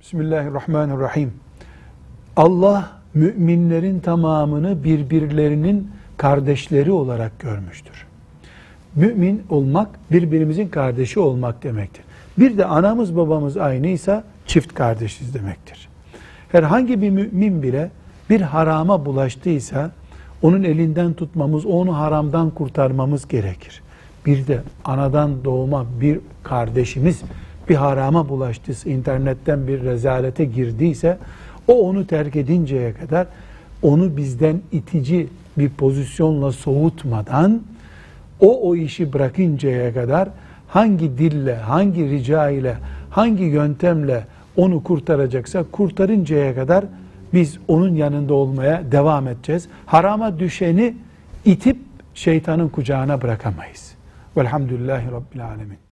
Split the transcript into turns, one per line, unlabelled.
Bismillahirrahmanirrahim. Allah müminlerin tamamını birbirlerinin kardeşleri olarak görmüştür. Mümin olmak birbirimizin kardeşi olmak demektir. Bir de anamız babamız aynıysa çift kardeşiz demektir. Herhangi bir mümin bile bir harama bulaştıysa onun elinden tutmamız, onu haramdan kurtarmamız gerekir. Bir de anadan doğma bir kardeşimiz bir harama bulaştıysa, internetten bir rezalete girdiyse, o onu terk edinceye kadar onu bizden itici bir pozisyonla soğutmadan, o o işi bırakıncaya kadar hangi dille, hangi rica ile, hangi yöntemle onu kurtaracaksa kurtarıncaya kadar biz onun yanında olmaya devam edeceğiz. Harama düşeni itip şeytanın kucağına bırakamayız. Velhamdülillahi Rabbil Alemin.